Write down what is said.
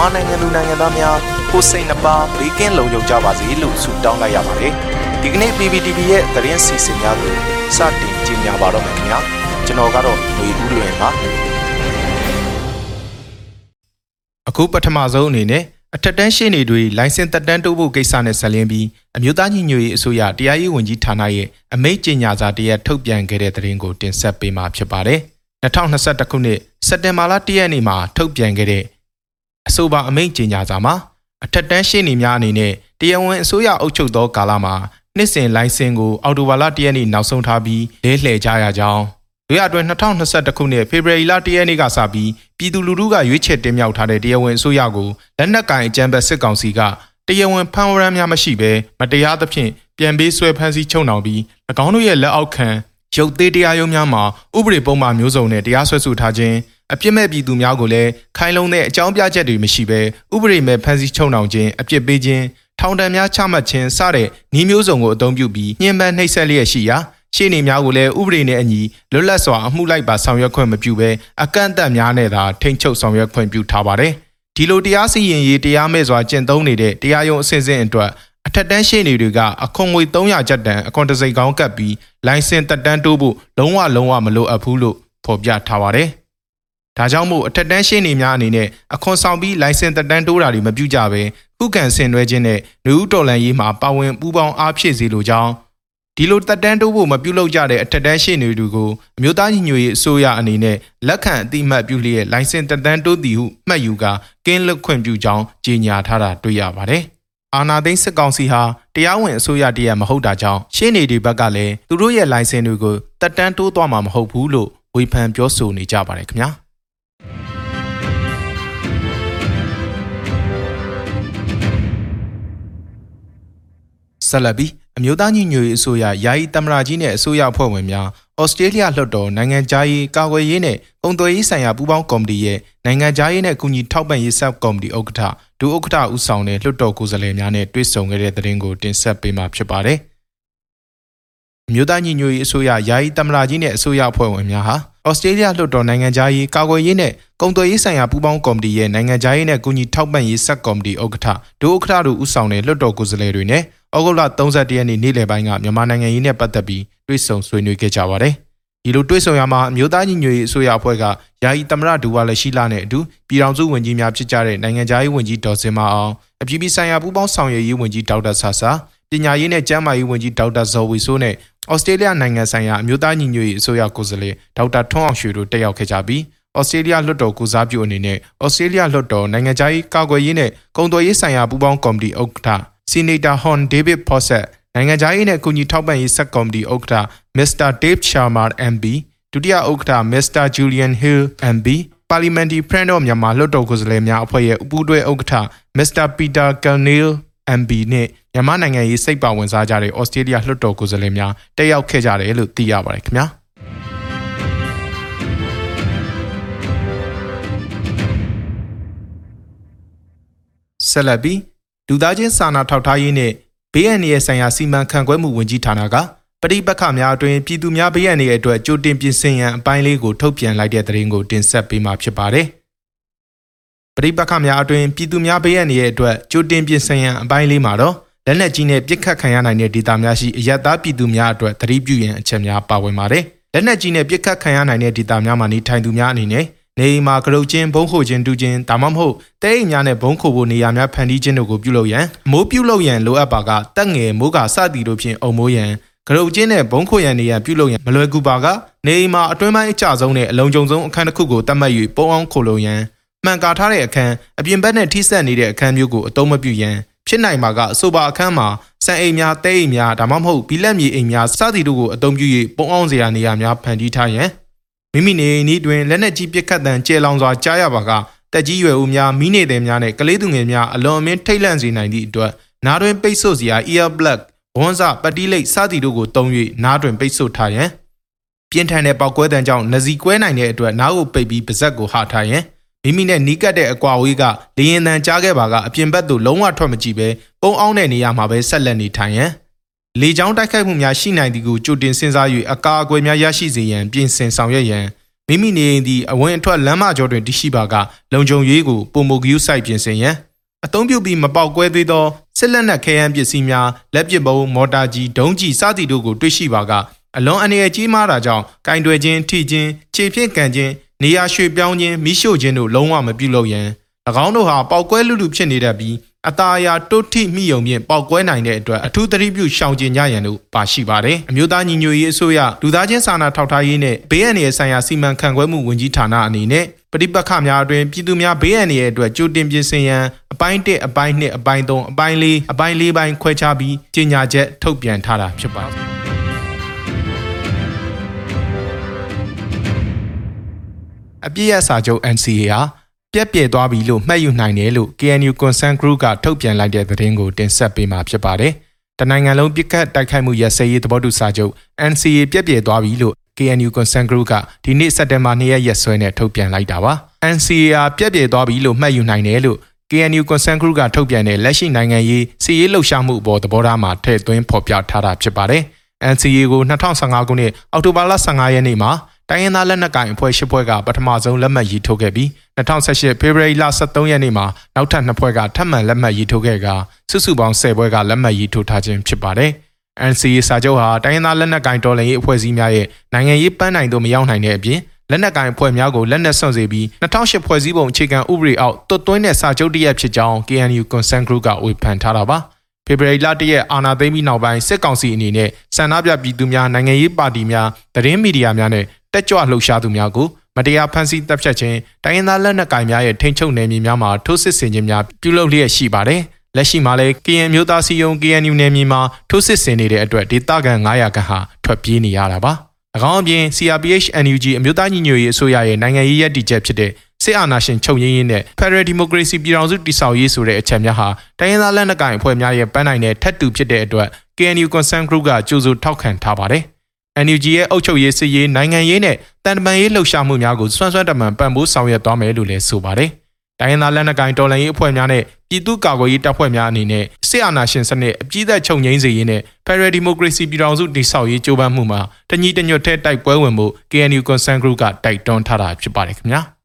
မြန်မာနိုင်ငံလူနိုင်ငံသားများကိုစိတ်နှပါဘေးကင်းလုံခြုံကြပါစေလို့ဆုတောင်းလိုက်ရပါတယ်ဒီကနေ့ PPTV ရဲ့သတင်းစီစဉ်များကိုစတင်ကြည့်ကြပါတော့မယ်ခင်ဗျာကျွန်တော်ကတော့ຫນွေဦးလွင်ပါအခုပထမဆုံးအနေနဲ့အထက်တန်းရှင်းနေတွေလိုင်စင်တက်တန်းတိုးဖို့ကိစ္စနဲ့ဆက်လင်းပြီးအမျိုးသားညီညွတ်ရေးအစိုးရတရားရေးဝန်ကြီးဌာနရဲ့အမိန့်ကြေညာစာတရက်ထုတ်ပြန်ခဲ့တဲ့သတင်းကိုတင်ဆက်ပေးမှာဖြစ်ပါတယ်2021ခုနှစ်စက်တင်ဘာလ1ရက်နေ့မှာထုတ်ပြန်ခဲ့တဲ့ အဆိုပါအမိန့်ကြေညာစာမှာအထက်တန်းရှင်းနေများအနေနဲ့တရားဝင်အစိုးရအုပ်ချုပ်သောကာလမှာနှစ်စဉ်လိုင်စင်ကိုအော်တိုဘာလ1ရက်နေ့နောက်ဆုံးထားပြီးလဲလှယ်ကြရကြောင်းတို့ရအတွင်း2021ခုနှစ်ဖေဖော်ဝါရီလ1ရက်နေ့ကစပြီးပြည်သူလူထုကရွေးချယ်တင်မြှောက်ထားတဲ့တရားဝင်အစိုးရကိုလက်နက်ကင်အကြမ်းဖက်စစ်ကောင်စီကတရားဝင်ဖမ်းဝရမ်းများမရှိဘဲမတရားသဖြင့်ပြန်ပေးဆွဲဖမ်းဆီးချုပ်နှောင်ပြီး၎င်းတို့ရဲ့လက်အောက်ခံရုပ်သေးတရားရုံးများမှာဥပဒေပုံမှန်မျိုးစုံနဲ့တရားစွဲဆိုထားခြင်း အပြစ်မဲ့ပြည်သူများကိုလည်းခိုင်လုံတဲ့အကြောင်းပြချက်တွေမရှိဘဲဥပဒေမဲ့ဖမ်းဆီးချုပ်နှောင်ခြင်းအပြစ်ပေးခြင်းထောင်ဒဏ်များချမှတ်ခြင်းစတဲ့ဤမျိုးစုံကိုအသုံးပြုပြီးညှဉ်းပန်းနှိပ်စက်လျက်ရှိရာရှေ့နေများကိုလည်းဥပဒေနဲ့အညီလွတ်လပ်စွာအမှုလိုက်ပါဆောင်ရွက်ခွင့်မပြုဘဲအကန့်အသတ်များနဲ့သာထိန်းချုပ်ဆောင်ရွက်ခွင့်ပြုထားပါတယ်။ဒီလိုတရားစီရင်ရေးတရားမဲ့စွာကျင့်သုံးနေတဲ့တရားရုံးအဆင့်ဆင့်အတွက်အထက်တန်းရှေ့နေတွေကအခွန်ငွေ300ကျပ်တန်အခွန်တစိကောင်းကပ်ပြီးလိုင်စင်တက်တန်းတိုးဖို့လုံးဝလုံးဝမလိုအပ်ဘူးလို့ဖော်ပြထားပါတယ်။ ဒါကြောင့်မို့အထက်တန်းရှင်းနေများအနေနဲ့အခွန်ဆောင်ပြီးလိုင်စင်တက်တန်းတိုးတာတွေမပြုကြဘဲခုခံဆင်နွှဲခြင်းနဲ့လူဦးတော်လန်ရေးမှာပါဝင်ပူးပေါင်းအားဖြည့်စေလိုကြောင်းဒီလိုတက်တန်းတိုးဖို့မပြုလုပ်ကြတဲ့အထက်တန်းရှင်းနေတွေကိုအမျိုးသားညီညွတ်ရေးအစိုးရအနေနဲ့လက်ခံအတိမတ်ပြုလျက်လိုင်စင်တက်တန်းတိုးသည်ဟုမှတ်ယူကာကင်းလွတ်ခွင့်ပြုကြောင်းကြေညာထားတာတွေ့ရပါတယ်။အာနာသိန်းစစ်ကောင်စီဟာတရားဝင်အစိုးရတရမဟုတ်တာကြောင့်ရှင်းနေတွေဘက်ကလည်းသူတို့ရဲ့လိုင်စင်တွေကိုတက်တန်းတိုးသွားမှာမဟုတ်ဘူးလို့ဝေဖန်ပြောဆိုနေကြပါတယ်ခင်ဗျာ ဆက်လက်ပြီးအမျိုးသားညီညွတ်ရေးအစိုးရယာယီသမ္မတကြီးနဲ့အစိုးရအဖွဲ့ဝင်များဩစတြေးလျလွှတ်တော်နိုင်ငံသားရေးကာကွယ်ရေးနဲ့ပုံသွေးရေးဆိုင်ရာပူးပေါင်းကော်မတီရဲ့နိုင်ငံသားရေးနဲ့အကူအညီထောက်ပံ့ရေးဆက်ကော်မတီဥက္ကဋ္ဌဒုဥက္ကဋ္ဌဦးဆောင်တဲ့လွှတ်တော်ကိုယ်စားလှယ်များနဲ့တွေ့ဆုံခဲ့တဲ့သတင်းကိုတင်ဆက်ပေးမှာဖြစ်ပါတယ်။အ မျိုးသားညီညွတ်ရေးအစိုးရယာယီသမ္မတကြီးနဲ့အစိုးရအဖွဲ့ဝင်များဟာဩစတြေးလျလွှတ်တော်နိုင်ငံသားရေးကာကွယ်ရေးနဲ့ကုန်သွယ်ရေးဆိုင်ရာပူးပေါင်းကော်မတီရဲ့နိုင်ငံသားရေးနဲ့အကူအညီထောက်ပံ့ရေးဆက်ကော်မတီဥက္ကဋ္ဌဒုဥက္ကဋ္ဌတို့ဦးဆောင်တဲ့လွှတ်တော်ကိုယ်စားလှယ်တွေနဲ့ဩဂုတ်လ31ရက်နေ့နေ့လယ်ပိုင်းကမြန်မာနိုင်ငံရေးနဲ့ပတ်သက်ပြီးတွေ့ဆုံဆွေးနွေးခဲ့ကြပါတယ်။ဒီလိုတွေ့ဆုံရမှာအမျိုးသားညီညွတ်ရေးအစိုးရအဖွဲ့ကယာယီသမ္မတဒူဝါလက်ရှိလာနဲ့အတူပြည်ထောင်စုဝန်ကြီးများဖြစ်ကြတဲ့နိုင်ငံသားရေးဝန်ကြီးဒေါ်စင်မအောင်အပြည်ပြည်ဆိုင်ရာပူးပေါင်းဆောင်ရွက်ရေးဝန်ကြီးဒေါက်တာဆာဆာပညာရေးနဲ့ကျန်းမာရေးဝန်ကြီးဒေါက်တာဇော်ဝီဆိုးနဲ့ ဩစတြေးလျနိုင်ငံဆိုင်ရာအမျိုးသားညီညွတ်ရေးအစိုးရကိုယ်စားလှယ်ဒေါက်တာထွန်းအောင်ရွှေတို့တက်ရောက်ခဲ့ကြပြီးဩစတြေးလျလွှတ်တော်ကိုစားပြုအနေနဲ့ဩစတြေးလျလွှတ်တော်နိုင်ငံခြားရေးကာကွယ်ရေးနဲ့ကုန်သွယ်ရေးဆိုင်ရာပူးပေါင်းကော်မတီဥက္ကဋ္ဌဆီနီတာဟွန်ဒေးဗစ်ဖော့ဆက်နိုင်ငံခြားရေးနဲ့အကူအညီထောက်ပံ့ရေးဆက်ကော်မတီဥက္ကဋ္ဌမစ္စတာဒေးဗ်ရှာမာ MB ဒုတိယဥက္ကဋ္ဌမစ္စတာဂျူလီယန်ဟီး MB ပါလီမန်တီဖရန်တော်မြန်မာလွှတ်တော်ကိုယ်စားလှယ်များအဖွဲ့ရဲ့အပူးတွဲဥက္ကဋ္ဌမစ္စတာပီတာကယ်နီလ် MB နဲ့မြန်မာနိုင်ငံရေးစိတ်ပါဝင်စားကြတဲ့ဩစတြေးလျလွှတ်တော်ကိုယ်စားလှယ်များတက်ရောက်ခဲ့ကြတယ်လို့သိရပါတယ်ခင်ဗျာဆက်လက်ပြီးလူသားချင်းစာနာထောက်ထားရေးနဲ့ဘေးအန္တရာယ်ဆိုင်ရာစီမံခန့်ခွဲမှုဝန်ကြီးဌာနကပရိပက္ခများအတွင်ပြည်သူများဘေးအန္တရာယ်အတွက်ကြိုတင်ပြင်ဆင်ရန်အပိုင်းလေးကိုထုတ်ပြန်လိုက်တဲ့သတင်းကိုတင်ဆက်ပေးမှာဖြစ်ပါတယ်။ ပရိပက္ခများအတွင်ပြည်သူများဘေးအန္တရာယ်အတွက်ကြိုတင်ပြင်ဆင်ရန်အပိုင်းလေးမှာတော့လက်နက်ကြီးနဲ့ပစ်ခတ်ခံရနိုင်တဲ့ဒေသများရှိအရတားပြည်သူများအတွက်သတိပြုရန်အချက်များပါဝင်ပါတယ်။လက်နက်ကြီးနဲ့ပစ်ခတ်ခံရနိုင်တဲ့ဒေသများမှာနေထိုင်သူများအနေနဲ့နေအိမ်မှာကရုတ်ချင်းဘုံခိုခြင်းတူခြင်းဒါမှမဟုတ်တဲအိမ်များနဲ့ဘုံခိုဖို့နေရာများဖန်တီးခြင်းတို့ကိုပြုလုပ်ရန်မိုးပြုလုပ်ရန်လိုအပ်ပါကတက်ငယ်မိုးကစသည်တို့ဖြင့်အုံမိုးရန်ကရုတ်ချင်းနဲ့ဘုံခိုရန်နေရန်ပြုလုပ်ရန်မလွယ်ကူပါကနေအိမ်မှာအတွင်းပိုင်းအကျဆုံးနဲ့အလုံးကြုံဆုံးအခန်းတစ်ခုကိုတတ်မှတ်၍ပုံအောင်ခိုလုံရန် မှန်ကာထားတဲ့အခန်းအပြင်ဘက်နဲ့ထိစပ်နေတဲ့အခန်းမျိုးကိုအသုံးမပြုရန်ဖြစ်နိုင်မှာကအဆိုပါအခန်းမှာစံအိမ်များတဲအိမ်များဒါမှမဟုတ်ဘီလက်မြေအိမ်များစသည်တို့ကိုအသုံးပြု၍ပုံအောင်စရာနေရာများဖန်တီးထားရန်မိမိနေအိမ်ဤတွင်လက်နက်ကြီးပစ်ခတ်တံကျဲလောင်စွာကြားရပါကတက်ကြီးရွယ်ဦးများမိနေသည်များနဲ့ကလေးသူငယ်များအလွန်အမင်းထိတ်လန့်စေနိုင်သည့်အတွက်နားတွင်ပိတ်ဆို့စရာ ear plug ဘွန်းစပတိလိတ်စသည်တို့ကိုတုံး၍နားတွင်ပိတ်ဆို့ထားရန်ပြင်းထန်တဲ့ပေါက်ကွဲတံကြောင့်နစီကွဲနိုင်တဲ့အတွက်နားကိုပိတ်ပြီးပါဇက်ကိုဟထားရန် မိမိနဲ့နီးကပ်တဲ့အကွာဝေးကလေရင်တန်ကြားခဲ့ပါကအပြင်ဘက်သို့လုံးဝထွက်မကြည့်ပဲပုံအောင်တဲ့နေရာမှာပဲဆက်လက်နေထိုင်ရန်လေကြောင်းတိုက်ခိုက်မှုများရှိနိုင်သည်ကိုကြိုတင်စဉ်းစား၍အကာအကွယ်များရရှိစေရန်ပြင်ဆင်ဆောင်ရွက်ရန်မိမိနေအိမ်သည်အဝင်အထွက်လမ်းမကျောတွင်တရှိပါကလုံခြုံရေးကိုပုံမဂယူးစိုက်ပြင်ဆင်ရန်အသုံးပြုပြီးမပေါက်ကွဲသေးသောစစ်လက်နက်ခဲယမ်းပစ္စည်းများလက်ပစ်ဗုံးမော်တာကြီးဒုံးကြီးစသည်တို့ကိုတွေ့ရှိပါကအလွန်အနေအကြီးမားတာကြောင့်ကင်တွယ်ခြင်းထိခြင်းခြေဖြင့်ကန်ခြင်း နေရာရွှေ့ပြောင်းခြင်းမိရှို့ခြင်းတို့လုံးဝမပြုလုပ်ရန်၎င်းတို့ဟာပေါက်ကွဲလူလူဖြစ်နေတတ်ပြီးအตาအယာတုတ်ထိမိယုံဖြင့်ပေါက်ကွဲနိုင်တဲ့အတွက်အထူးသတိပြုရှောင်ကျဉ်ကြရန်တို့ပါရှိပါတယ်။အမျိုးသားညီညွတ်ရေးအစိုးရလူသားချင်းစာနာထောက်ထားရေးနဲ့ဘေးအန္တရာယ်ဆိုင်ရာစီမံခန့်ခွဲမှုဝန်ကြီးဌာနအနေနဲ့ပဋိပက္ခများအတွင်ပြည်သူများဘေးအန္တရာယ်အတွက်ကြိုတင်ပြင်ဆင်ရန်အပိုင်း1အပိုင်း2အပိုင်း3အပိုင်း4အပိုင်း4ပိုင်းခွဲခြားပြီးကြေညာချက်ထုတ်ပြန်ထားတာဖြစ်ပါတယ်။ အပြည့်ရစာချုပ် NCA ဟာပြက်ပြဲသွားပြီလို့မှတ်ယူနိုင်တယ်လို့ KNU Concern Group ကထုတ်ပြန်လိုက်တဲ့သတင်းကိုတင်ဆက်ပေးမှာဖြစ်ပါတယ်။တနိုင်ငံလုံးပြစ်ခတ်တိုက်ခိုက်မှုရစရေးသဘောတူစာချုပ် NCA ပြက်ပြဲသွားပြီလို့ KNU Concern Group ကဒီနေ့စက်တင်ဘာ2ရက်ရက်စွဲနဲ့ထုတ်ပြန်လိုက်တာပါ။ NCA ပြက်ပြဲသွားပြီလို့မှတ်ယူနိုင်တယ်လို့ KNU Concern Group ကထုတ်ပြန်တဲ့လက်ရှိနိုင်ငံရေးစီရေးလှုပ်ရှားမှုအပေါ်သဘောထားမှာထည့်သွင်းဖော်ပြထားတာဖြစ်ပါတယ်။ NCA ကို2015ခုနှစ်အောက်တိုဘာလ15ရက်နေ့မှာ တိုင်းရင်းသားလက်နက်ကိုင်အဖွဲ့၈ဖွဲ့ကပထမဆုံးလက်မှတ်ရေးထိုးခဲ့ပြီး2018ဖေဖော်ဝါရီလ23ရက်နေ့မှာနောက်ထပ်2ဖွဲ့ကထပ်မံလက်မှတ်ရေးထိုးခဲ့ကစုစုပေါင်း10ဖွဲ့ကလက်မှတ်ရေးထိုးထားခြင်းဖြစ်ပါတယ်။ NCA စာချုပ်ဟာတိုင်းရင်းသားလက်နက်ကိုင်တော်လှန်ရေးအဖွဲ့အစည်းများရဲ့နိုင်ငံရေးပန်းနိုင်သို့မရောက်နိုင်တဲ့အပြင်လက်နက်ကိုင်အဖွဲ့များကိုလက်နက်ဆွန့်စေပြီး2008ဖွဲ့စည်းပုံအခြေခံဥပဒေအောက်တွတ်သွင်းတဲ့စာချုပ်တရက်ဖြစ်ကြောင်း KNU Consent Group ကဝေဖန်ထားတာပါ။ဖေဖော်ဝါရီလတရက်အာဏာသိမ်းပြီးနောက်ပိုင်းစစ်ကောင်စီအနေနဲ့စံနာပြပြည်သူများနိုင်ငံရေးပါတီများသတင်းမီဒီယာများနဲ့ တက်ကြွလှုပ်ရှားသူများကိုမတရားဖမ်းဆီးတပ်ဖြတ်ခြင်းတိုင်းရင်းသားလက်နက်ကိုင်များရဲ့ထိန်းချုပ်နယ်မြေများမှာထိုးစစ်ဆင်ခြင်းများပြုလုပ်လျက်ရှိပါတယ်။လက်ရှိမှာလည်း KN မျိုးသားစီယုံ KNU နယ်မြေမှာထိုးစစ်ဆင်နေတဲ့အတွက်ဒေသခံ900ခန့်ဟာထွက်ပြေးနေရတာပါ။၎င်းအပြင် CRPH NUG အမျိုးသားညီညွတ်ရေးအစိုးရရဲ့နိုင်ငံရေးရည်တည်ချက်ဖြစ်တဲ့စစ်အာဏာရှင်ချုပ်ရင်းရင်းနဲ့ Federal Democracy ပြည်ထောင်စုတည်ဆောက်ရေးဆိုတဲ့အချက်များဟာတိုင်းရင်းသားလက်နက်ကိုင်အဖွဲ့များရဲ့ပန်းနိုင်တဲ့ထက်တူဖြစ်တဲ့အတွက် KNU Concern Group ကကြိုးစိုးထောက်ခံထားပါတယ်။ NUG ရဲ့အုပ်ချုပ်ရေးစစ်ရေးနိုင်ငံရေးနဲ့တန်တမာရေးလှုပ်ရှားမှုများကိုစွမ်းစွမ်းတမန်ပံ့ပိုးဆောင်ရွက်သွားမယ်လို့လည်းဆိုပါတယ်။တိုင်းရင်းသားလက်နက်ကိုင်တော်လှန်ရေးအဖွဲ့များနဲ့ပြည်သူ့ကာကွယ်ရေးတပ်ဖွဲ့များအနေနဲ့စစ်အာဏာရှင်စနစ်အပြည့်အစုံချုပ်ငြိမ်းစေရေးနဲ့ Federal Democracy ပြည်ထောင်စုတည်ဆောက်ရေးကြိုးပမ်းမှုမှာတညီတညွတ်ထဲတိုက်ပွဲဝင်မှု KNU Concern Group ကတိုက်တွန်းထားတာဖြစ်ပါတယ်ခင်ဗျာ။